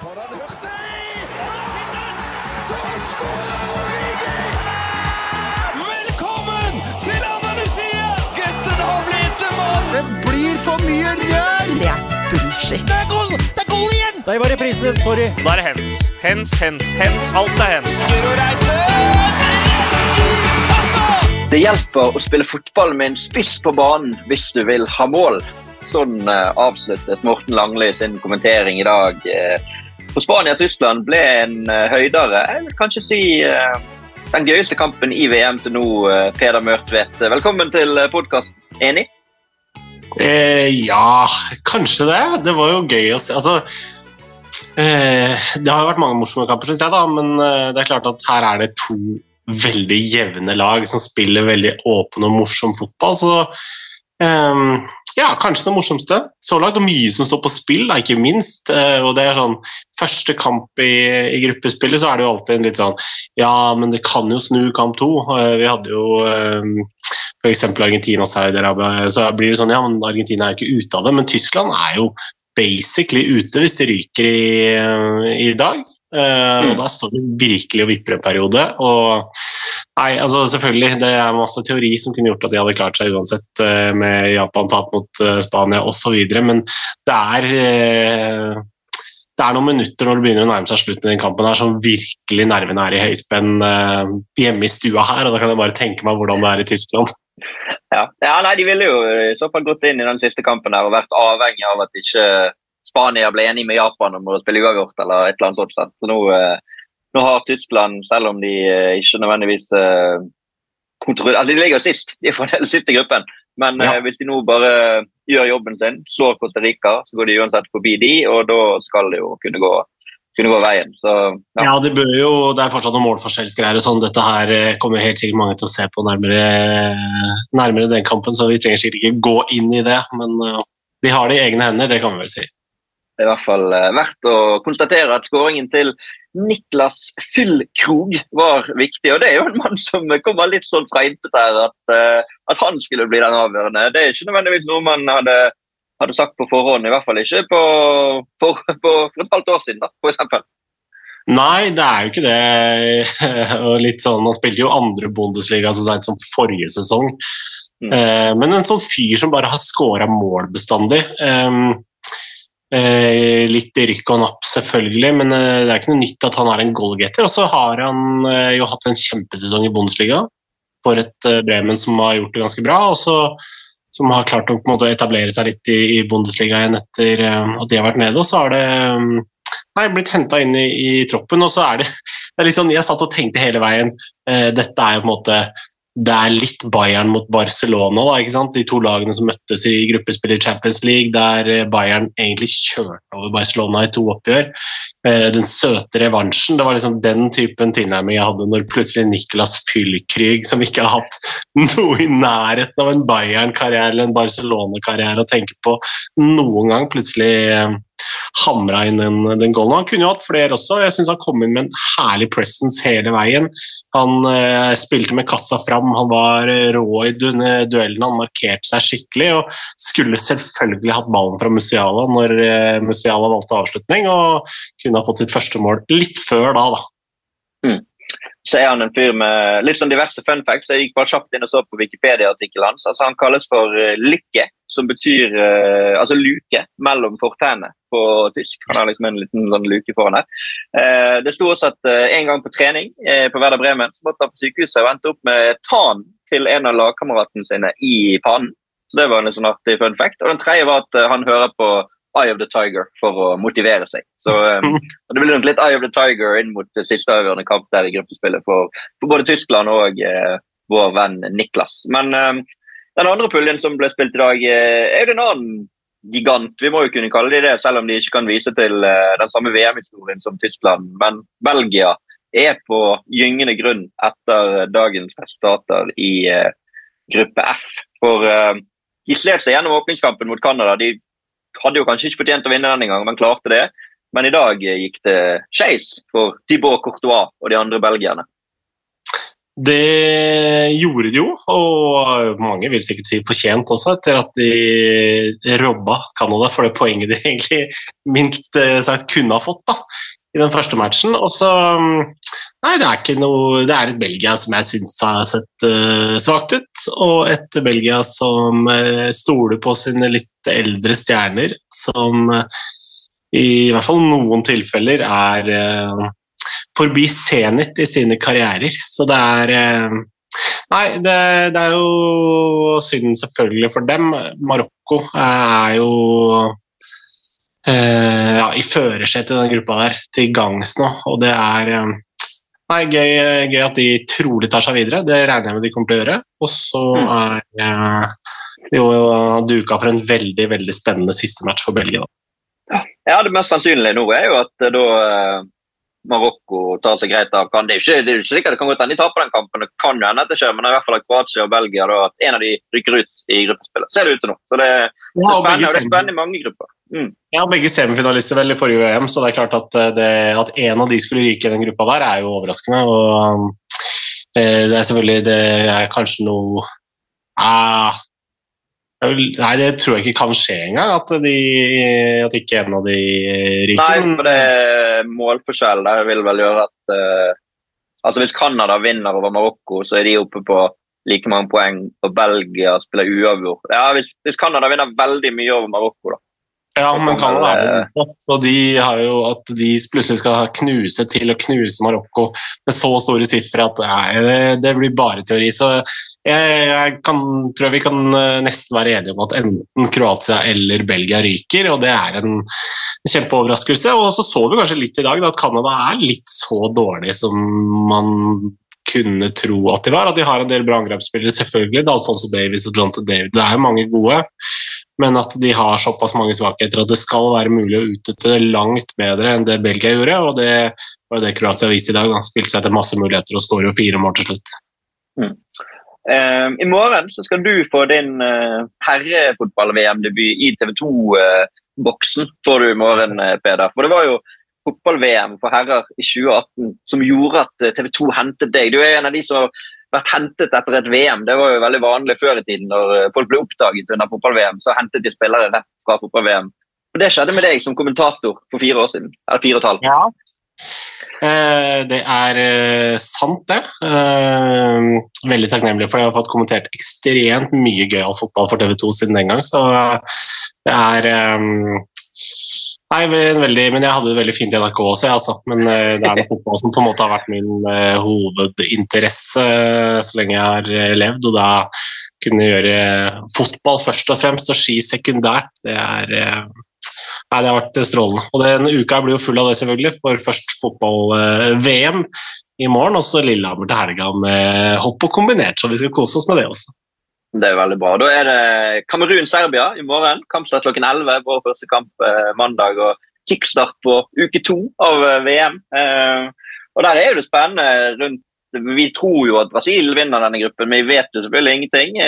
For han Hurtig! Så skårer Origi! Velkommen til Andalusia! Gutten har blitt en mann! Det blir for mye rør! Det er bullshit. Det er goal, det er goal igjen! Der var reprisen din. Sorry. Da er det hens. Hens, hens, hens. Alt er hens. Det hjelper å spille fotball med en spiss på banen hvis du vil ha mål. Sånn eh, avsluttet Morten Langli sin kommentering i dag. Eh, for Spania-Tyskland ble en eh, høydere, jeg vil kanskje si eh, den gøyeste kampen i VM til nå, eh, Peder Mørtvedt. Velkommen til podkasten. Enig? Eh, ja, kanskje det. Det var jo gøy å se. Altså, eh, det har jo vært mange morsomme kamper, syns jeg, da, men det er klart at her er det to veldig jevne lag som spiller veldig åpen og morsom fotball. Så eh, ja, kanskje det morsomste så langt. Og mye som står på spill, da, ikke minst. Eh, og det er sånn Første kamp i, i gruppespillet så er det jo alltid en litt sånn Ja, men det kan jo snu kamp to. Eh, vi hadde jo eh, f.eks. Argentina og Saudi-Arabia, så blir det sånn ja, men Argentina er jo ikke ute av det, men Tyskland er jo basically ute hvis de ryker i, i dag. Og Da står det virkelig og vipper en periode. og Nei, altså selvfølgelig, Det er masse teori som kunne gjort at de hadde klart seg uansett, eh, med Japan tap mot eh, Spania osv., men det er eh, det er noen minutter når det begynner å nærme seg slutten i den kampen her, som virkelig nervene er i høyspenn eh, hjemme i stua her. og Da kan jeg bare tenke meg hvordan det er i Tyskland. Ja. ja, nei, De ville jo i så fall gått inn i den siste kampen her og vært avhengig av at ikke Spania ble enig med Japan om å spille uavgjort eller et eller annet sånt. Så nå, eh, nå har Tyskland, selv om de eh, ikke nødvendigvis eh, kontroll... Altså, De ligger sist, de er fremdeles sist i gruppen. Men Ja. eh, hvis de nå bare gjør jobben sin, slår Costa Rica, så går de uansett forbi de, og da skal det jo kunne gå, kunne gå veien. Så ja. Ja, det, bør jo, det er fortsatt noen målforskjellsgreier og sånn. Dette her kommer helt sikkert mange til å se på nærmere, nærmere den kampen, så vi trenger sikkert ikke gå inn i det. Men de har det i egne hender, det kan vi vel si. Det er i hvert fall verdt å konstatere at skåringen til Niklas Fyllkrog var viktig. Og det er jo en mann som kommer litt sånn fra intet her, at, eh, at han skulle bli den avgjørende. Det er ikke nødvendigvis noe man hadde, hadde sagt på forhånd, i hvert fall ikke på, for, på, for et halvt år siden, da, eksempel. Nei, det er jo ikke det. Og litt sånn, Han spilte jo andre Bundesliga så sent som forrige sesong. Mm. Eh, men en sånn fyr som bare har scora mål bestandig. Eh, eh, litt i rykk og napp, selvfølgelig, men eh, det er ikke noe nytt at han er en goalgetter. Og så har han eh, jo hatt en kjempesesong i Bundesliga for et eh, Bremen som har gjort det ganske bra. og så som har klart å måte, etablere seg litt i, i Bundesliga igjen etter eh, at de har vært nede. Og så har det eh, nei, blitt henta inn i, i troppen. og så er det, det er litt sånn, Jeg satt og tenkte hele veien eh, Dette er jo på en måte det er litt Bayern mot Barcelona, da, ikke sant? de to lagene som møttes i gruppespill i Champions League, der eh, Bayern egentlig kjørte over Barcelona i to oppgjør. Eh, Den søte revansjen, det var liksom den typen tilnærming jeg hadde når plutselig Nicolas Fyllkrug, som ikke har hatt noe i nærheten av en Bayern-karriere eller en Barcelona-karriere å tenke på noen gang, plutselig eh, hamra inn den, den goalen. Han kunne jo hatt flere også. Jeg syns han kom inn med en herlig presence hele veien. Han eh, spilte med kassa fram, han var eh, rå i duellene, duellen, han markerte seg skikkelig. og Skulle selvfølgelig hatt ballen fra Musiala når eh, Musiala valgte avslutning, og kunne ha fått sitt første mål litt før da. da. Så er han en fyr med litt sånn diverse fun facts. Jeg gikk bare kjapt inn og så på Wikipedia-artikkelen hans. Altså, han kalles for eh, lykke, som betyr uh, altså luke mellom fortennene på tysk. Han har liksom en liten sånn luke foran her. Uh, det sto også at uh, en gang på trening på Werder Bremen så måtte han på sykehuset og endte opp med tann til en av lagkameratene sine i pannen. Så Det var en sånn artig fun fact. Og den tredje var at han hører på Eye of the Tiger for å motivere seg. Så um, Det blir nok litt Eye of the Tiger inn mot siste avgjørende kamp der i gruppespillet for, for både Tyskland og uh, vår venn Niklas. Men um, den andre puljen som ble spilt i dag, uh, er jo en annen gigant. Vi må jo kunne kalle det det, selv om de ikke kan vise til uh, den samme VM-historien som Tyskland. Men Belgia er på gyngende grunn etter dagens resultater i gruppe F. For de slet seg gjennom åpningskampen mot Canada. De hadde jo kanskje ikke fortjent å vinne den engang, men klarte det. Men i dag eh, gikk det skeis for Thibaut Courtois og de andre belgierne. Det gjorde de jo, og mange vil sikkert si fortjent også, etter at de robba Canada for det poenget de egentlig mildt sagt kunne ha fått da, den første matchen. Og så Nei, det er ikke noe Det er et Belgia som jeg syns har sett uh, svakt ut, og et Belgia som uh, stoler på sine litt eldre stjerner, som uh, i hvert fall noen tilfeller er forbi Zenit i sine karrierer. Så det er Nei, det, det, er jo synd selvfølgelig for dem. Marokko er jo ja, i førersetet i den gruppa der til gangs nå, og det er Nei, gøy, gøy, at de trolig tar seg videre. Det regner jeg med de kommer til å gjøre. Og så mm. er eh, det jo duka for en veldig veldig spennende siste match for Belgia. Ja, Det mest sannsynlige nå er jo at eh, da eh, Marokko tar seg greit av kan. Det jo ikke, det er ikke sikkert det kan godt hende de taper den kampen, det kan jo hende at det skjer, men det er i hvert fall at Kroatia og Belgia da, at en av de rykker ut i gruppespillet. Ser det ut til nå. Så det, det, er spennende, og det er spennende i mange grupper. Mm. Ja, begge semifinalister vel i forrige EM, så det er klart at, eh, det, at en av de skulle ryke i den gruppa der, er jo overraskende. og eh, Det er selvfølgelig det er kanskje noe ah, Nei, det tror jeg ikke kan skje engang, at, de, at ikke en av de ryker. Nei, for det målforskjell der vil vel gjøre at uh, altså Hvis Canada vinner over Marokko, så er de oppe på like mange poeng, og Belgia spiller uavgjort. Ja, hvis, hvis Canada vinner veldig mye over Marokko, da, ja, men Canada er være og de har jo At de plutselig skal knuse til og knuse Marokko med så store sifre at nei, det, det, blir bare teori. Så jeg, jeg kan, tror vi kan eh, nesten være enige om at enten Kroatia eller Belgia ryker, og det er en kjempeoverraskelse. Og så så vi kanskje litt i dag da, at Canada er litt så dårlig som man kunne tro at de var. At de har en del bra angrepsspillere, selvfølgelig. Alfonso Davies og John David. Det er jo mange gode men at de har såpass mange svakheter at det skal være mulig å utnytte det langt bedre enn det Belgia gjorde. og Det var det Kroatia viste i dag. Han spilte seg til masse muligheter og skårer fire mål til slutt. Mm. Uh, I morgen så skal du få din uh, herrefotball-VM-debut i TV 2-boksen. Uh, får du i morgen, eh, Peder. For det var jo fotball-VM for herrer i 2018 som gjorde at TV 2 hentet deg. Du er en av de som har vært hentet etter et VM. Det var jo veldig vanlig før i tiden. Når eh, folk ble oppdaget under fotball-VM, så hentet de spillere rett fra fotball-VM. Og Det skjedde med deg som kommentator for fire år siden. Eller fire og et halvt. Ja. Eh, det er eh, sant, det. Eh, veldig takknemlig for det. Jeg har fått kommentert ekstremt mye gøyal fotball for TV 2 siden den gang. Så det er Nei, veldig, men Jeg hadde det veldig fint i NRK også, altså. men det er fotball som på en måte har vært min hovedinteresse så lenge jeg har levd. og da kunne gjøre fotball først og fremst og ski sekundært, det er Nei, det har vært strålende. Og denne uka blir jo full av det, selvfølgelig. For først fotball-VM i morgen, og så Lillehammer til helga med hopp og kombinert. Så vi skal kose oss med det også. Det er veldig bra. Da er det Kamerun-Serbia i morgen. Kampstart klokken 11. Vår første kamp eh, mandag. og Kickstart på uke to av eh, VM. Eh, og Der er det spennende rundt Vi tror jo at Brasil vinner denne gruppen, men vi vet jo selvfølgelig ingenting.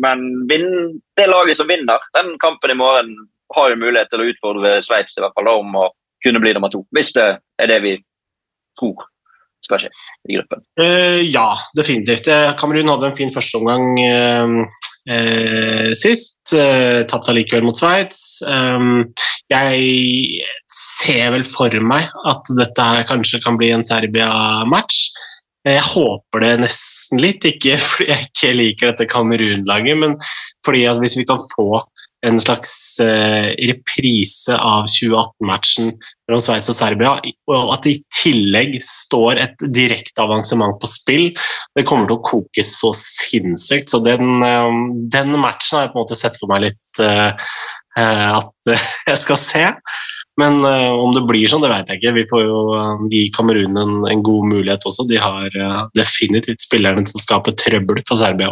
Men det laget som vinner den kampen i morgen, har jo mulighet til å utfordre Sveits om å kunne bli nummer to. Hvis det er det vi tror skal skje i gruppen? Uh, ja, definitivt. Kamerun hadde en fin førsteomgang uh, uh, sist. Uh, Tapte allikevel mot Sveits. Um, jeg ser vel for meg at dette her kanskje kan bli en Serbia-match. Jeg håper det nesten litt, ikke fordi jeg ikke liker dette Kamerun-laget, men fordi at hvis vi kan få en slags eh, reprise av 2018-matchen mellom Sveits og Serbia, og at det i tillegg står et direkte avansement på spill. Det kommer til å koke så sinnssykt. Så den, eh, den matchen har jeg på en måte sett for meg litt uh, at jeg skal se. Men om det blir sånn, det vet jeg ikke. Vi får jo gi Kamerun en, en, god mulighet også. De har definitivt spillerne til å skape trøbbel for Serbia.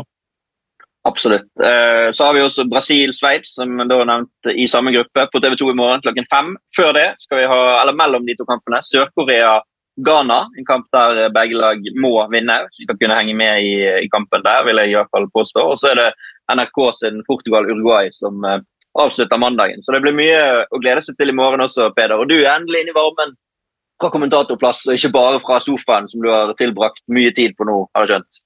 Absolutt. Eh, så har vi også Brasil-Sveits, som da nevnt i samme gruppe, på TV2 i morgen klokken fem. Før det skal vi ha, eller mellom de to kampene, Sør-Korea-Ghana. En kamp der begge lag må vinne, så de kan kunne henge med i, i kampen der, vil jeg i hvert fall påstå. Og så er det NRK sin Portugal-Uruguay som uh, avslutter mandagen. Så det blir mye å glede seg til i morgen også, Peder. Og du er endelig inne i varmen fra kommentatorplass, og ikke bare fra sofaen, som du har tilbrakt mye tid på nå, har jeg skjønt.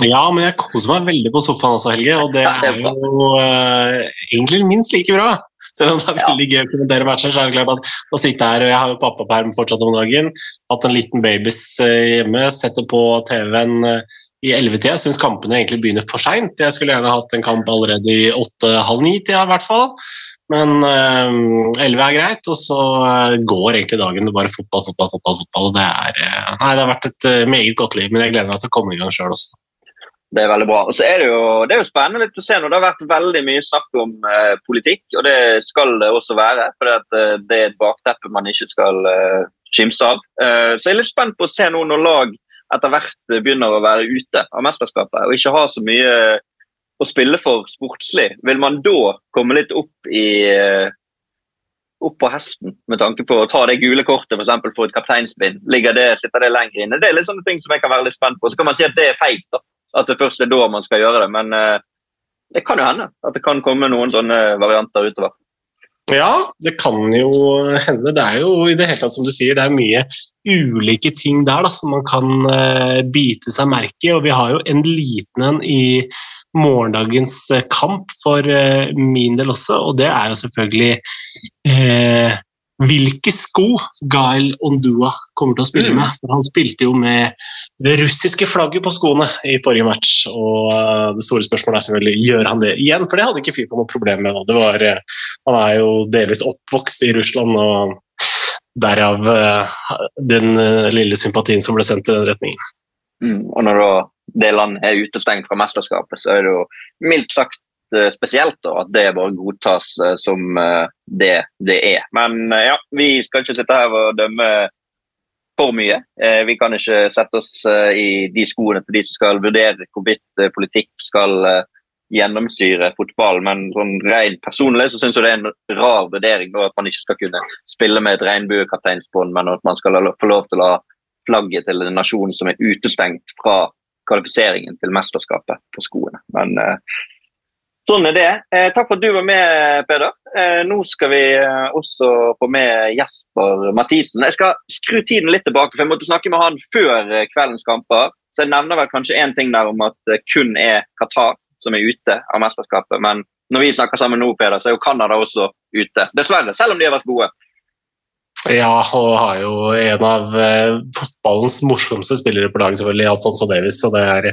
Ja, men jeg koser meg veldig på sofaen også, Helge, og det er jo uh, egentlig minst like bra. Selv om det er veldig gøy å kommentere matcher, så er det klart at å sitte her, og jeg har jo pappaperm fortsatt om dagen, hatt en liten babys eh, hjemme, setter på TV-en eh, i ellevetida, syns kampene egentlig begynner for seint. Jeg skulle gjerne hatt en kamp allerede i åtte-halv ni-tida i hvert fall. Men elleve er greit, og så går egentlig dagen er bare fotball, fotball, fotball. fotball. og Det, er, nei, det har vært et meget godt liv, men jeg gleder meg til å komme i gang sjøl også. Det er veldig bra. Og så er det, jo, det er jo spennende litt å se nå. Det har vært veldig mye snakk om eh, politikk, og det skal det også være. For det, eh, er et bakteppe man ikke skal eh, kimse av. Eh, så jeg er litt spent på å se nå når lag etter hvert begynner å være ute av mesterskapet og ikke ha så mye eh, å spille for sportslig. Vil man da komme litt opp i eh, opp på hesten med tanke på å ta det gule kortet for, eksempel, for et kapteinsbind? Ligger det, sitter det lenger inne? Det er litt sånne ting som jeg kan være litt spent på. Så kan man si at det er feigt. At det først er da man skal gjøre det. Men eh, det kan jo hende at det kan komme noen sånne varianter utover. Ja, det kan jo hende. Det er jo i det hele tatt som du sier, det er mye ulike ting der da, som man kan uh, bite seg merke i. Og vi har jo en liten en i morgendagens eh, kamp for uh, min del også, og det er jo selvfølgelig eh, hvilke sko Gael Ondua kommer til å spille Mm. med. For han spilte jo med det russiske flagget på skoene i forrige match. Og eh, det store spørsmålet er selvfølgelig gjør han det igjen, for det hadde ikke Fifa noe problem med. Det var, eh, han er jo delvis oppvokst i Russland, og derav eh, den lille sympatien som ble sendt i den retningen. Mm. Og når det landet er utestengt fra mesterskapet, så er det jo mildt sagt spesielt da, at det bare godtas eh, som eh, det det er. Men eh, ja, vi skal ikke sitte her og dømme for mye. Eh, Vi kan ikke sette oss eh, i de skoene til de som skal vurdere hvorvidt eh, politikk skal eh, gjennomstyre fotball, men sånn rent personlig så syns jeg det er en rar vurdering at man ikke skal kunne spille med et regnbuekapteinsbånd, men at man skal få lov til å ha flagget til en nasjon som er utestengt fra kvalifiseringen til mesterskapet på skoene. Men eh, sånn er det. Eh, takk for at du var med, Peder. Eh, nå skal vi eh, også få med Jesper Mathisen. Jeg skal skru tiden litt tilbake, for jeg måtte snakke med han før eh, kveldens kamper. Så jeg nevner vel kanskje én ting der om at det kun er Qatar som er ute av mesterskapet. Men når vi snakker sammen nå, Peder, så er jo Canada også ute. Dessverre, selv om de har vært gode. Ja, og har jo en av eh, fotballens morsomste spillere på laget, selvfølgelig, Alfonso Davis. Så det er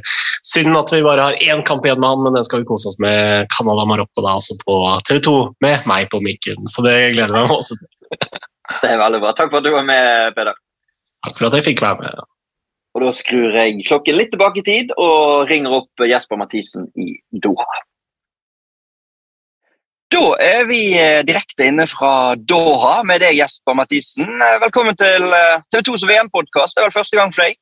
synd at vi bare har én kamp igjen med han, men den skal vi kose oss med Canada-Marokko da, altså på TV 2 med meg på mikken. Så det gleder jeg meg også til. Det er veldig bra. Takk for at du var med, Peder. Takk for at jeg fikk være med. Og Da skrur jeg klokken litt tilbake i tid og ringer opp Jesper Mathisen i Doha. Da er vi eh, direkte inne fra Doha med deg, Jesper Mathisen. Eh, Velkommen til eh, TV 2s VM-podkast. Det er vel første gang for deg?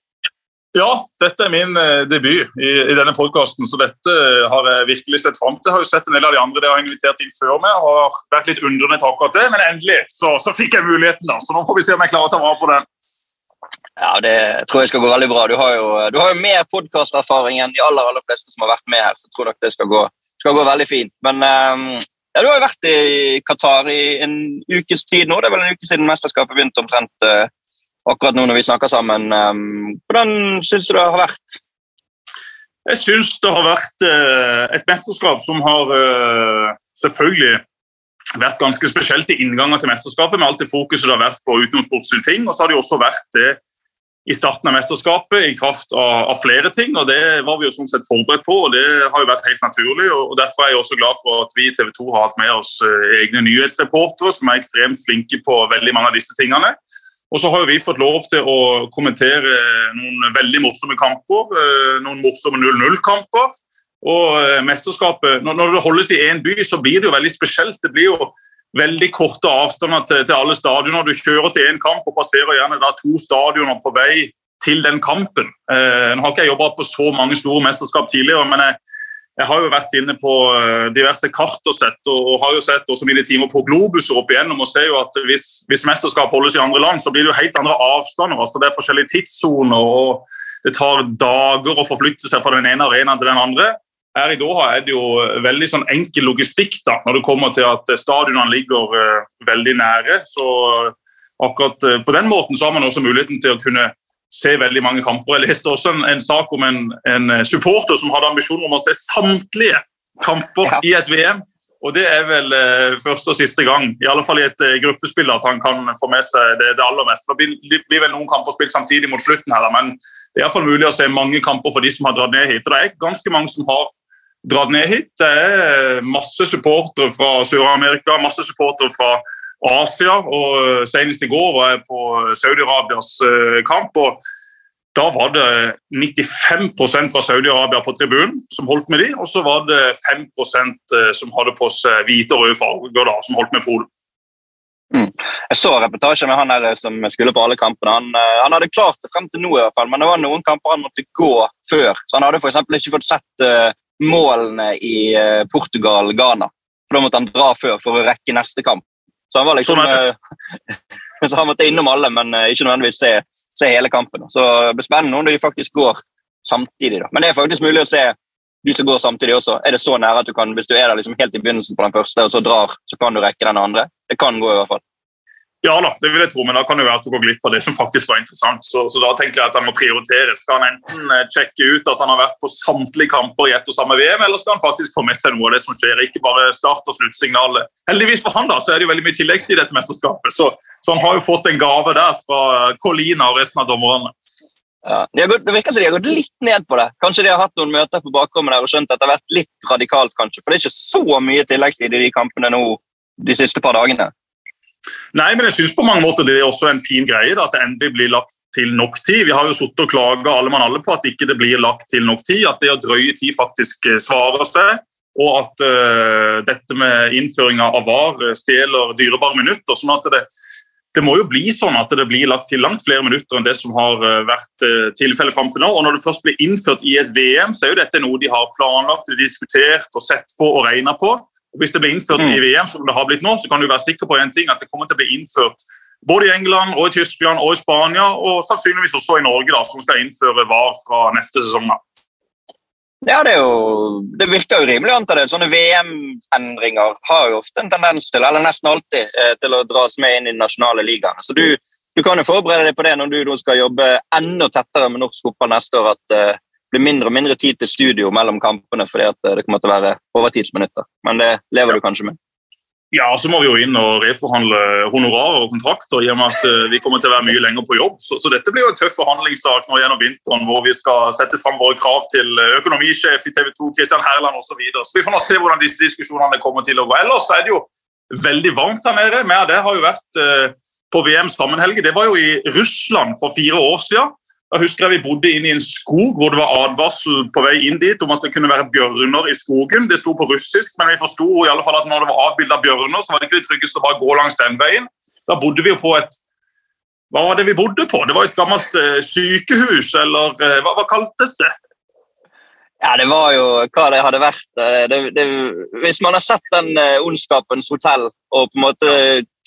Ja, dette er min debut i, i denne podkasten, så dette har jeg virkelig sett fram til. Jeg har jo sett en del av de andre dere har invitert inn før meg og har vært litt undrende til akkurat det, men endelig så, så fikk jeg muligheten, da. Så nå får vi se om jeg klarer å ta vare på den. Ja, Det tror jeg skal gå veldig bra. Du har jo, du har jo mer podkasterfaring enn de aller aller fleste som har vært med her, så jeg tror nok det skal gå, skal gå veldig fint. Men eh, ja, du har jo vært i Qatar i en ukes tid nå. Det er vel en uke siden mesterskapet begynte omtrent uh, akkurat nå når vi snakker sammen. Um, hvordan syns du det har vært? Jeg syns det har vært eh, et mesterskap som har eh, selvfølgelig vært ganske spesielt i innganger til mesterskapet, med alt det fokuset det har vært på utenomsportslige ting. Og så har det jo også vært det i starten av mesterskapet i kraft av, av flere ting. og Det var vi jo sånn sett forberedt på, og det har jo vært helt naturlig. og, Derfor er jeg også glad for at vi i TV 2 har hatt med oss eh, egne nyhetsreportere som er ekstremt flinke på veldig mange av disse tingene. Og så har vi fått lov til å kommentere noen veldig morsomme kamper. eh, Noen morsomme 0-0-kamper. Og eh, mesterskapet, når, når det holdes i én by, så blir det jo veldig spesielt. Det blir jo veldig korte avstander til, til alle stadioner. Du kjører til én kamp og passerer gjerne da to stadioner på vei til den kampen. Eh, nå har ikke jeg jobba på så mange store mesterskap tidligere, men jeg, jeg har jo vært inne på eh, diverse kart og sett, og, og har jo sett også mine timer på Globus opp igjennom og ser jo at hvis, hvis mesterskap holdes i andre land, så blir det jo helt andre avstander. altså Det er forskjellige tidssoner, og det tar dager å forflytte seg fra den ene arenaen til den andre. Her i Doha er det jo veldig sånn enkel logistikk da, når det kommer til at stadionene ligger uh, veldig nære. Så akkurat eh, på den måten så har man også muligheten til å kunne se veldig mange kamper. Jeg leste også en, en sak om en, en, supporter som hadde ambisjoner om å se samtlige kamper ja. i et VM. Og det er vel eh, første og siste gang, i alle fall i et eh, gruppespill, at han kan få med seg det, det aller meste. Det blir, blir, vel noen kamper spilt samtidig mot slutten, her, men det er iallfall mulig å se mange kamper for de som har dratt ned hit. Og det er ganske mange som har dratt ned hit. Det er masse supportere fra Sør-Amerika, masse supportere fra Asia. og eh, Senest i går var jeg på Saudi-Arabias eh, kamp. og da var det 95% fra Saudi-Arabia på tribunen som holdt med de, og så var det 5 eh, som hadde på seg hvite og røde farger, da, som holdt med Polen. Mm. Jeg så reportasjen med han her som skulle på alle kampene. Han, han, hadde klart det frem til nå, i hvert fall, men det var noen kamper han måtte gå før. Så han hadde for ikke fått sett målene i uh, Portugal-Ghana. For Da måtte han dra før for å rekke neste kamp. Så han var liksom uh, så han måtte innom alle, men ikke nødvendigvis se se hele kampen. Så det blir spennende når de faktisk går samtidig. Da. Men det er faktisk mulig å se de som går samtidig også. Er det så nære at du kan, hvis du er der liksom helt i begynnelsen på den første og så drar, så kan du rekke den andre? Det kan gå, i hvert fall. Ja da, det vil jeg tro, men da kan det være at du går glipp av det som faktisk var interessant. Så, så da tenker jeg at han må prioritere. Skal han enten eh, sjekke ut at han har vært på samtlige kamper i ett og samme VM, eller skal han faktisk få med seg noe av det som skjer, ikke bare start- og sluttsignalet. Heldigvis for han da, så er det jo veldig mye tilleggstid i dette mesterskapet, så, så, han har jo fått en gave der fra Colina og resten av dommerne. Ja, det virker som de har gått litt ned på det. Kanskje de har hatt noen møter på bakrommet der og skjønt at det har vært litt radikalt, kanskje. For det er ikke så mye tilleggstid i de kampene nå de siste par dagene. Nei, men jeg synes på mange måter det er også en fin greie da, at det endelig blir lagt til nok tid. Vi har jo sittet og klaga alle mann alle på at ikke det blir lagt til nok tid. At det å drøye tid faktisk eh, svarer seg. Og at uh, dette med innføringa av VAR eh, stjeler dyrebare minutter. sånn at det, det må jo bli sånn at det blir lagt til langt flere minutter enn det som har vært tilfellet fram til nå. Og når det først blir innført i et VM, så er jo dette noe de har planlagt, diskutert og sett på og regna på. Hvis det blir innført mm. i VM, som det har blitt nå, så kan du være sikker på en ting, at det kommer til å bli innført både i England, og i Tyskland og i Spania, og sannsynligvis også i Norge, da, som skal innføre VAR fra neste sesong. da. Ja, det, jo, det, virker jo rimelig å anta det. Sånne VM-endringer har jo ofte en tendens til, eller nesten alltid, eh, til å dras med inn i de nasjonale ligaene. Så du, du, kan jo forberede deg på det når du skal jobbe enda tettere med norsk fotball neste år. at uh, blir mindre og mindre tid til studio mellom kampene fordi at det kommer til å være overtidsminutter. Men det lever du kanskje med? Ja, så må vi jo inn og reforhandle honorarer og kontrakter i og med at eh, vi kommer til å være mye lenger på jobb. Så, så dette blir jo en tøff forhandlingssak nå gjennom vinteren hvor vi skal sette fram våre krav til eh, økonomisjef i TV 2, Kristian Herland osv. Så, videre. så vi får nå se hvordan disse diskusjonene kommer til å gå. Ellers er det jo veldig varmt her nede. Vi det har jo vært eh, på VM sammenhelge. Det var jo i Russland for fire år siden. Da husker jeg Vi bodde inne i en skog hvor det var advarsel på vei inn dit om at det kunne være bjørner i skogen. Det sto på russisk, men vi forsto i alle fall at når det var avbilda bjørner, så var det ikke det tryggeste å bare gå langs den veien. Da bodde vi jo på et Hva var det vi bodde på? Det var et gammelt uh, sykehus, eller uh, hva, hva, kaltes det? Ja, Det var jo hva det hadde vært. Eh, det, det, hvis man har sett den Ondskapens hotell og på en måte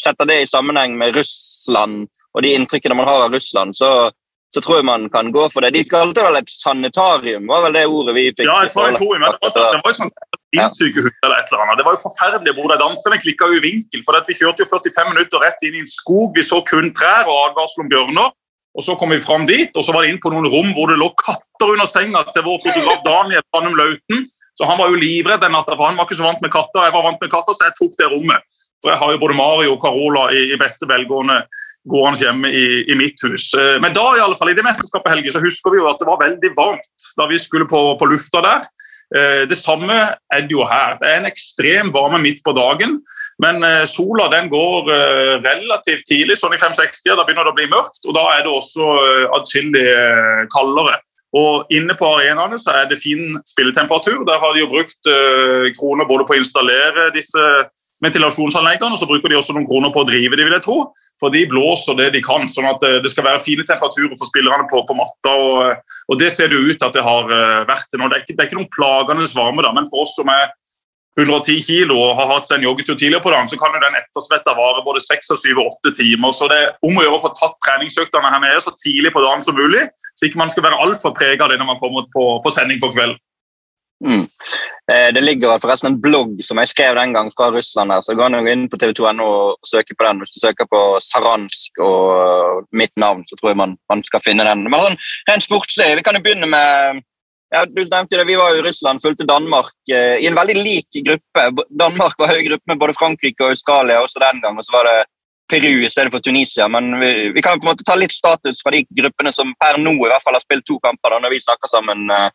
setter det i sammenheng med Russland og de inntrykkene man har av Russland, så så tror jeg man kan gå for det. De kalte det vel et sanitarium, var vel det ordet vi fikk? Ja. Det var, det var et sånn innsykehus eller et eller annet. Det var jo forferdelig hvor de danskene klikka i vinkel. for Vi kjørte jo 45 minutter rett inn i en skog. Vi så kun trær og advarsel om bjørner. Og Så kom vi fram dit, og så var det inn på noen rom hvor det lå katter under senga til vår fotograf Daniel Brannum Lauten. Så Han var jo livredd den natta, for han var ikke så vant med katter. Jeg var vant med katter, så jeg tok det rommet. For jeg har jo både Mario og Carola i, i beste velgående gående hjemme i, i, mitt hus. Eh, men da i alle fall, i det mesterskapet Helge, så husker vi jo at det var veldig varmt da vi skulle på, på lufta der. Eh, det samme er det jo her. Det er en ekstrem varme midt på dagen. Men eh, sola den går relativt tidlig, sånn i 5-60, da begynner det å bli mørkt. Og da er det også atskillig kaldere. Og Inne på arenaene så er det fin spilletemperatur. Der har de jo brukt kroner både på å installere disse ventilasjonsanleggene, og så bruker de også noen kroner på å drive de, vil jeg tro. For de blåser det de kan, sånn at eh, det skal være fine temperaturer for spillerne på, på matta. Og, og, Det ser det ut at det har eh, vært nå. Det er ikke, det er ikke noen plagende varme, da, men for oss som er 110 kilo og har hatt seg en joggetur tidligere på dagen, så kan jo den ettersvetta vare både 6, 7 og 8 timer. Så det er om å gjøre å få tatt treningsøktene her nede så tidlig på dagen som mulig, så ikke man skal være altfor prega av det når man kommer på, på sending på kvelden. Mm. Eh, det ligger forresten en blogg som jeg skrev den gang fra Russland. her, så gå inn på tv2.no og søke på den. Hvis du søker på Saransk og mitt navn, så tror jeg man, man skal finne den. Men sånn, rent sportslig, Vi kan jo begynne med ja, du nevnte det, Vi var jo i Russland, fulgte Danmark eh, i en veldig lik gruppe. Danmark var høy gruppe med både Frankrike og Australia også den gang. og så var det Peru i stedet for Tunisia. Men vi, vi kan på en måte ta litt status fra de gruppene som per nå i hvert fall har spilt to kamper. da, når vi snakker sammen eh,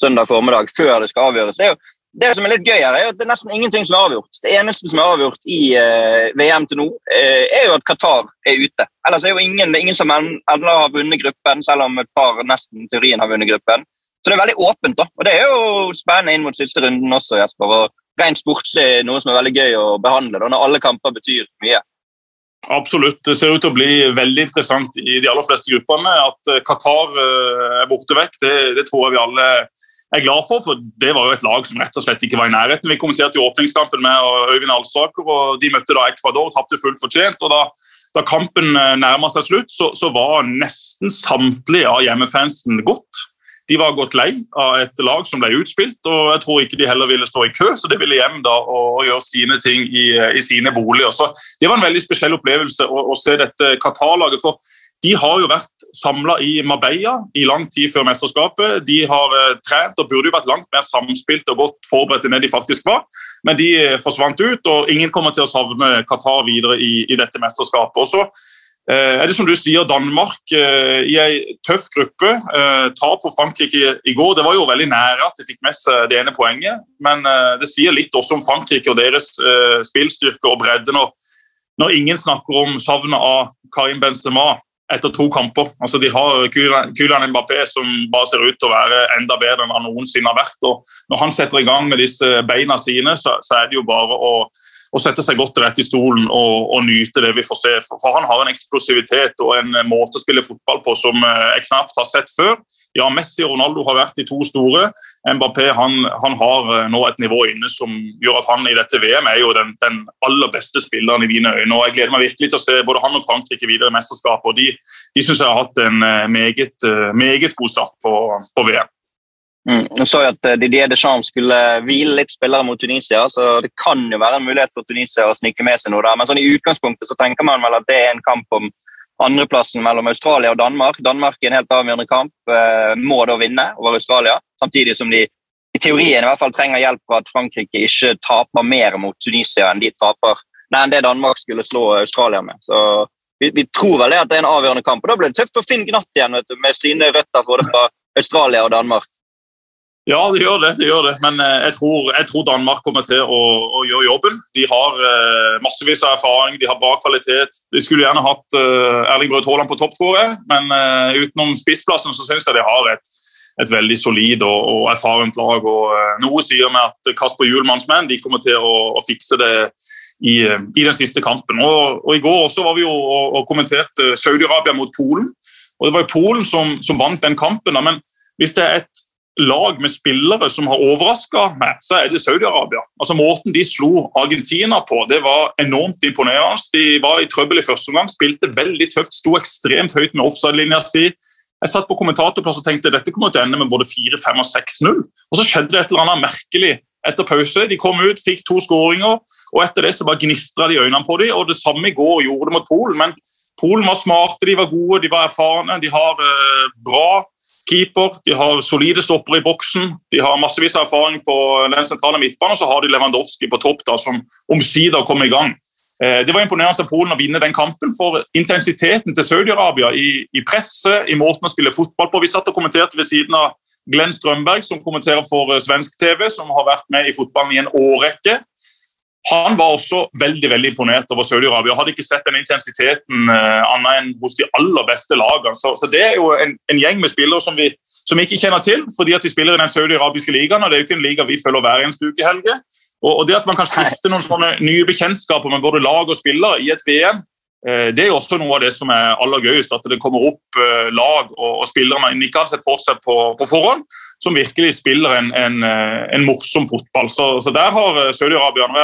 søndag formiddag før det skal avgjøres. Det, jo, det som er litt gøy her, er at det er nesten ingenting som er avgjort. Det eneste som er avgjort i eh, VM til nå, eh, er jo at Qatar er ute. Ellers er jo ingen, det er ingen som ennå har vunnet gruppen, selv om et par nesten teorien har vunnet gruppen. Så det er veldig åpent, da. Og det er jo spennende inn mot siste runden også, Jesper. og Rent sportslig noe som er veldig gøy å behandle, da, når alle kamper betyr mye. Absolutt. Det ser ut til å bli veldig interessant i de aller fleste gruppene. At Qatar eh, er borte vekk, det, det tror jeg vi alle er glad for. For det var jo et lag som rett og slett ikke var i nærheten. Vi kommenterte jo åpningskampen med Øyvind Alsaker, og de møtte da Ecuador og tapte fullt fortjent. og da da kampen eh, nærma seg slutt, så, så, var nesten samtlige av hjemmefansen gått. De var gått lei av et lag som ble utspilt, og jeg tror ikke de heller ville stå i kø, så de ville hjem da og, og gjøre sine ting i, i, sine boliger. Så Det var en veldig spesiell opplevelse å, å se dette Qatar-laget. for de har jo vært samla i Marbella i lang tid før mesterskapet. De har eh, trent og burde jo vært langt mer samspilt og godt forberedt enn det de faktisk var. Men de eh, forsvant ut, og ingen kommer til å savne Qatar videre i, i dette mesterskapet. Også Eh, er det som du sier, Danmark i en tøff gruppe. Tap for Frankrike i går. Det var jo veldig nære at de fikk med seg det ene poenget. Men det sier litt også om Frankrike og deres spillstyrke og bredde når ingen snakker om savnet av Karim Benzema etter to kamper. Altså, de har Kylian Mbappé som bare ser ut til å være enda bedre enn han noensinne har vært. og Når han setter i gang med disse beina sine, så, så er det jo bare å å sette seg godt rett i stolen og, og, nyte det vi får se. For, for, han har en eksplosivitet og en måte å spille fotball på som eh, jeg knapt har sett før. Ja, Messi og Ronaldo har vært de to store. Mbappé han, han har eh, nå et nivå inne som gjør at han i dette VM er jo den, den, aller beste spilleren i mine øyne. og Jeg gleder meg virkelig til å se både han og Frankrike videre i mesterskapet. og De, de syns jeg har hatt en eh, meget, meget god start på, på VM. Mm. Jeg så at eh, Didier Deschamps skulle hvile litt spillere mot Tunisia, så det kan jo være en mulighet for Tunisia å snike med seg noe der. Men sånn i utgangspunktet så tenker man vel at det er en kamp om andreplassen mellom Australia og Danmark. Danmark i en helt avgjørende kamp eh, må da vinne over Australia, samtidig som de i teorien i hvert fall trenger hjelp for at Frankrike ikke taper mer mot Tunisia enn de taper, nei, enn det Danmark skulle slå Australia med. Så vi, vi tror vel det at det er en avgjørende kamp. og Da blir det tøft for Finn Gnatt igjen vet du, med sine røtter både fra Australia og Danmark. Ja, det gjør det. det gjør det. Men eh, jeg tror, jeg tror, Danmark kommer til å, å gjøre jobben. De har eh, massevis av erfaring, de har bra kvalitet. De skulle gjerne hatt eh, Erling Braut Haaland på topp, tror jeg. Men eh, utenom spissplassen så syns jeg de har et, et veldig solid og, og erfarent lag. og Noe sier meg at Kasper Hjulmanns menn kommer til å, å fikse det i, i, den siste kampen. Og, og I går også var vi jo og, og kommenterte Saudi-Arabia mot Polen. og Det var jo Polen som, som vant den kampen. Da. men hvis det er et lag med spillere som har overraska meg, så er det Saudi-Arabia. Altså Måten de slo Argentina på, det var enormt imponerende. De var i trøbbel i første omgang, spilte veldig tøft, sto ekstremt høyt med offside-linja si. Jeg satt på kommentatorplass og tenkte dette kommer til å ende med både 4-5 og 6-0. Og så skjedde det et eller annet merkelig etter pause. De kom ut, fikk to skåringer, og etter det så bare gnistra de øynene på dem. Og det samme i går gjorde det mot Polen. Men Polen var smarte, de var gode, de var erfarne. De har eh, bra keeper, de har solide stoppere i boksen, de har massevis av erfaring på den sentrale midtbanen, og så har de Lewandowski på topp, da, som omsider kom i gang. Eh, det var imponerende av Polen å vinne den kampen, for intensiteten til Saudi-Arabia i, i presse, i måten å spille fotball på Vi satt og kommenterte ved siden av Glenn Strømberg, som kommenterer for eh, svensk TV, som har vært med i fotballen i en årrekke. Han var også veldig veldig imponert over Saudi-Arabia. Hadde ikke sett den intensiteten uh, annet enn hos de aller beste lagene. Så, så, Det er jo en, en gjeng med spillere som vi, som vi, ikke kjenner til, fordi at de spiller i den saudi-arabiske ligaen. og Det er jo ikke en liga vi følger hver eneste uke, Helge. Og, og det at man kan stifte noen sånne nye bekjentskaper med både lag og spillere i et VM, det er jo også noe av det som er aller gøyest, at det kommer opp eh, lag og, spillere man ikke hadde sett for seg på, på forhånd, som virkelig spiller en, en, eh, en morsom fotball. Så, så der har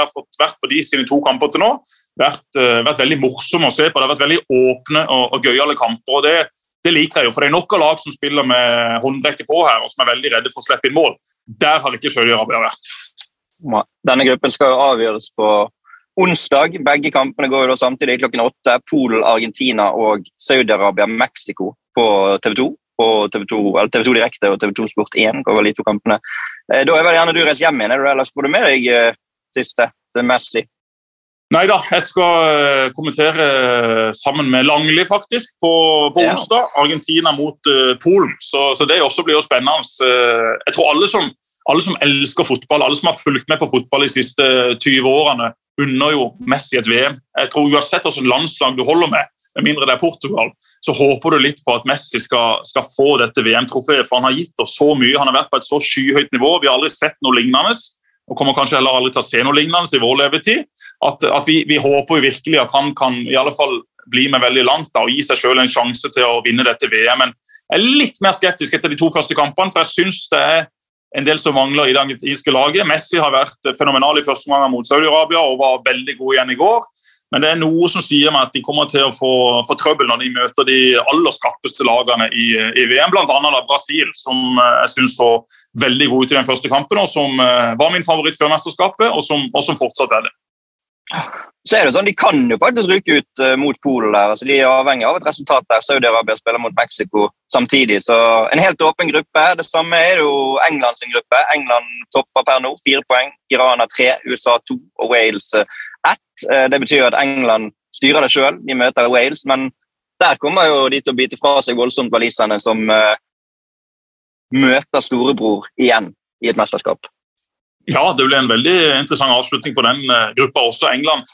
har fått vært på de sine to kamper til nå, vært, vært veldig morsomme å se på. Det har vært veldig åpne og, og gøyale kamper. og det, det liker jeg jo, for det er nok av lag som spiller med håndbrekket på her, og som er veldig redde for å slippe inn mål. Der har ikke Saudi-Arabia vært. Denne gruppen skal jo avgjøres på onsdag. Begge kampene går jo da samtidig klokken åtte. Polen, Argentina og Saudi-Arabia, Mexico på TV 2. På TV 2, eller TV 2 Direkte og TV 2 Sport 1 går vel de to kampene. Eh, da er vel gjerne du reist hjem igjen, er ellers får du med deg eh, siste til Messi? Nei da, jeg skal eh, kommentere sammen med Langli faktisk på, på Ja. onsdag. Argentina mot uh, Polen. Så, så det også blir jo spennende. Uh, jeg tror alle som, alle som elsker fotball, alle som har fulgt med på fotball de siste 20 årene, unner jo Messi et VM. Jeg tror Uansett hvilket landslag du holder med, med mindre det er Portugal, så håper du litt på at Messi skal, skal få dette VM-trofeet. For han har gitt oss så mye, han har vært på et så skyhøyt nivå. Vi har aldri sett noe lignende. Og kommer kanskje heller aldri til å se noe lignende i vår levetid. At, at vi, vi håper jo virkelig at han kan i alle fall bli med veldig langt da, og gi seg selv en sjanse til å vinne dette VM. Men jeg er litt mer skeptisk etter de to første kampene, for jeg syns det er en del som mangler i det argentinske laget. Messi har vært fenomenal i første omgang mot Saudi-Arabia og var veldig god igjen i går. Men det er noe som sier meg at de kommer til å få, få trøbbel når de møter de aller skarpeste lagene i, i VM, bl.a. Brasil, som eh, jeg syns så veldig god ut i den første kampen, og som eh, var min favoritt før mesterskapet, og som, og som fortsatt er det. Så er det sånn, De kan jo faktisk ryke ut eh, mot Polen. der, altså De er avhengig av et resultat der. Saudi-Arabia spiller mot Mexico samtidig. så En helt åpen gruppe. Det samme er det jo England sin gruppe. England topper per nå, fire poeng. Iran har tre, USA to og Wales eh, ett. Eh, Det betyr at England styrer det sjøl. De møter Wales, men der kommer jo de til å bite fra seg voldsomt waliserne, som møter storebror igjen i et mesterskap. Ja, det ble en veldig interessant avslutning på den eh, gruppa også. England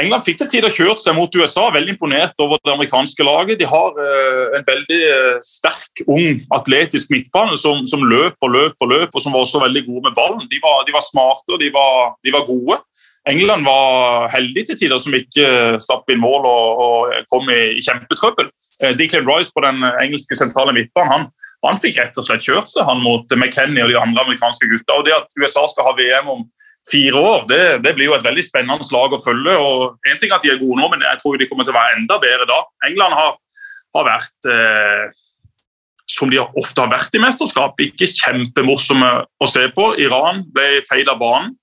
England fikk til tider kjørt seg mot USA, veldig imponert over det amerikanske laget. De har eh, en veldig eh, sterk, ung, atletisk midtbane som, som løp og løp og løp, og som var også veldig gode med ballen. De var, de var smarte og de var, de var gode. England var heldig til tider som ikke slapp inn mål og, og kom i, i kjempetrøbbel. Eh, Declan Rice på den engelske sentrale midtbanen han, han fikk rett og slett kjørt seg han mot McKenny og de andre amerikanske gutta. Og det at USA skal ha VM om fire år, det, det blir jo et veldig spennende lag å følge. og En ting er at de er gode nå, men jeg tror de kommer til å være enda bedre da. England har, har vært eh, som de ofte har vært i mesterskap, ikke kjempemorsomme å se på. Iran ble feid av banen.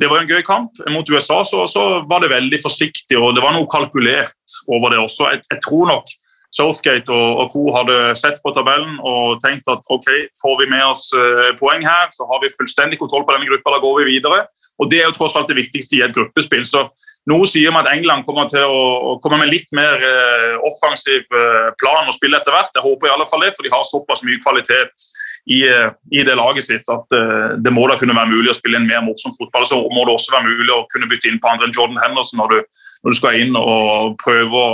Det var en gøy kamp. Mot USA så, så var det veldig forsiktig, og det var noe kalkulert over det også. Jeg, jeg tror nok Southgate og, og co. hadde sett på tabellen og tenkt at ok, får vi med oss eh, poeng her, så har vi fullstendig kontroll på denne gruppa, da går vi videre. Og Det er jo tross alt det viktigste i et gruppespill. så Noe sier meg at England kommer til å, å komme med litt mer eh, offensiv eh, plan og spille etter hvert. Jeg håper i alle fall det, for de har såpass mye kvalitet i, eh, i det laget sitt at eh, det må da kunne være mulig å spille en mer morsom fotball. Så må det også være mulig å kunne bytte inn på andre enn Jordan Henderson når du, når du skal inn og prøve å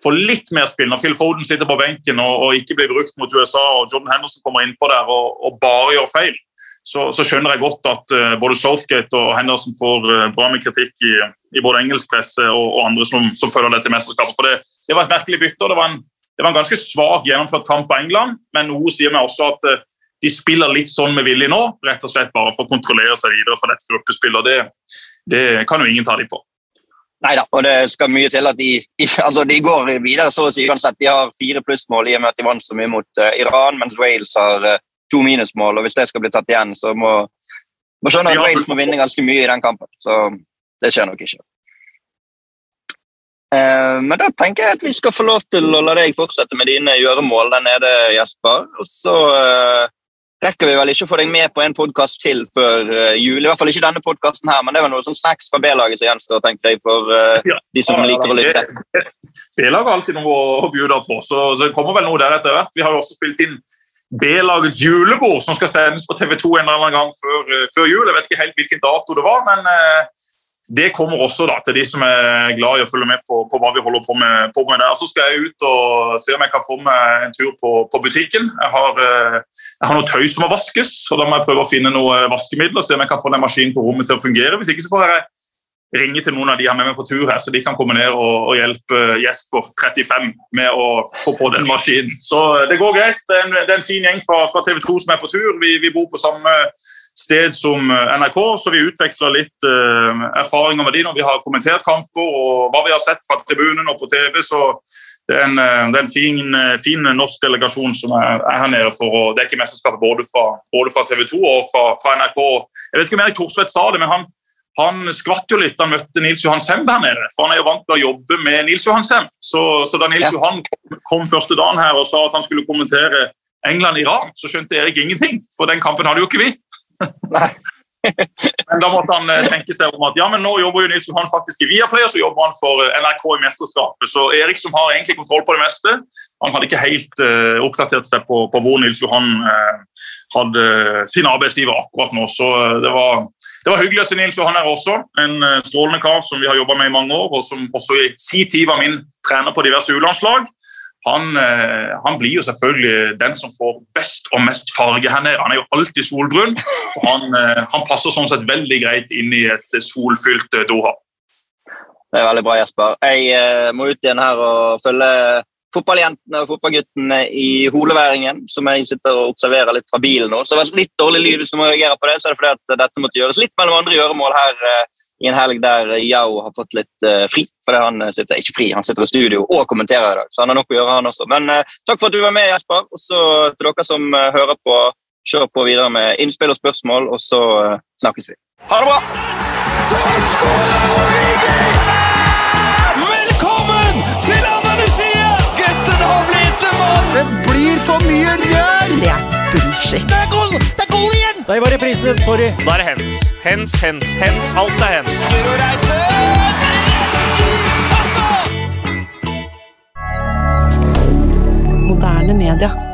få litt mer spill. Når Phil Foden sitter på benken og, og ikke blir brukt mot USA, og Jordan Henderson kommer innpå der og, og bare gjør feil, så, så, skjønner jeg godt at uh, både Southgate og Henderson får uh, bra med kritikk i, i både engelsk presse og, og andre som, som følger dette mesterskapet. For det, det, var et merkelig bytte. og det var, en, det var en ganske svak gjennomført kamp på England, men noe sier meg også at uh, de spiller litt sånn med vilje nå, rett og slett bare for å kontrollere seg videre for dette gruppespillet. Det, det kan jo ingen ta dem på. Nei da, og det skal mye til at de, altså de går videre så å si uansett. De har fire plussmål i og med at de vant så mye mot uh, Iran, mens Wales har uh, to minusmål. og Hvis det skal bli tatt igjen, så må man skjønne at Wales må vinne ganske mye i den kampen. Så det skjer nok ikke. Uh, men da tenker jeg at vi skal få lov til å la deg fortsette med dine gjøremål der nede, Jesper. Og så rekker vi vel ikke å få deg med på en podkast til før uh, jul. I hvert fall ikke denne podkasten her, men det var noe sånn snacks fra B-laget som gjenstår, tenker jeg, for uh, Ja. de som liker å lytte. B-laget har alltid noe å bjude på, så, så det kommer vel noe der etter hvert. Vi har jo også spilt inn B-lagets julebord, som skal sendes på TV 2 en eller annen gang før, eh, før jul. Jeg vet ikke helt hvilken dato det var, men eh, det kommer også da, til de som er glad i å følge med på, på hva vi holder på med, på med der. Så skal jeg ut og se om jeg kan få meg en tur på, på butikken. Jeg har, eh, jeg har noe tøy som må vaskes, og da må jeg prøve å finne noe vaskemiddel og se om jeg kan få den maskinen på rommet til å fungere. Hvis ikke så får jeg ringe til noen av de jeg har med meg på tur her, så de kan komme ned og, og hjelpe Jesper 35 med å få på den maskinen. Så eh, det går greit. Det er en, det er en fin gjeng fra, fra TV 2 som er på tur. Vi, vi bor på samme sted som eh, NRK, så vi utveksler litt uh, erfaringer med de når vi har kommentert kamper og hva vi har sett fra tribunen og på TV. Så det er en, eh, det er en fin, eh, fin, norsk delegasjon som er, er, her nede for å dekke mesterskapet både fra, både fra TV 2 og fra, fra, NRK. Jeg vet ikke om Erik Thorsvedt sa det, men han, han skvatt jo litt da han møtte Nils Johan Semb her nede. For han er jo vant til å jobbe med Nils Johan Semb. Så, så, da Nils ja. Johan kom første dagen her og sa at han skulle kommentere England-Iran, så skjønte Erik ingenting. For den kampen hadde jo ikke vi. Men da måtte han eh, tenke seg om at ja, men nå jobber jo Nils Johan faktisk i Viaplay, og så jobber han for eh, NRK i mesterskapet. Så Erik, som har egentlig kontroll på det meste, han hadde ikke helt uh, oppdatert seg på, på, hvor Nils Johan uh, hadde sin arbeidsgiver akkurat nå. Så det var, det var hyggelig å se Nils Johan her også. En uh, strålende kar som vi har jobba med i mange år, og som også i si tid var min trener på diverse U-landslag han, eh, han, blir jo selvfølgelig den som får best og mest farge her nede. Han er jo alltid solbrun, og han, eh, han passer sånn sett veldig greit inn i et solfylt eh, Doha. Det er veldig bra, Jesper. Jeg må ut igjen her og følge fotballjentene og fotballguttene i holeværingen, som jeg sitter og observerer litt fra bilen nå. Så det er litt dårlig lyd hvis du må reagere på det, så er det fordi at dette måtte gjøres litt mellom andre gjøremål her i en helg der Yao har fått litt uh, fri. fordi han sitter ikke fri, han sitter i studio og kommenterer i dag. Så han har nok å gjøre, han også. Men uh, takk for at du var med, Jesper. Og så til dere som uh, hører på, kjør på videre med innspill og spørsmål, og så snakkes vi. Ha det bra! Så skåler Velkommen til Andalusia! Gutten har blitt en mann! Det blir for mye rør! Det er bullshit. Det er gold, det er gold igjen! Der var reprisen din. Sorry. Da er det hens. Hens, hens, hens. Alt er hens. Moderne media.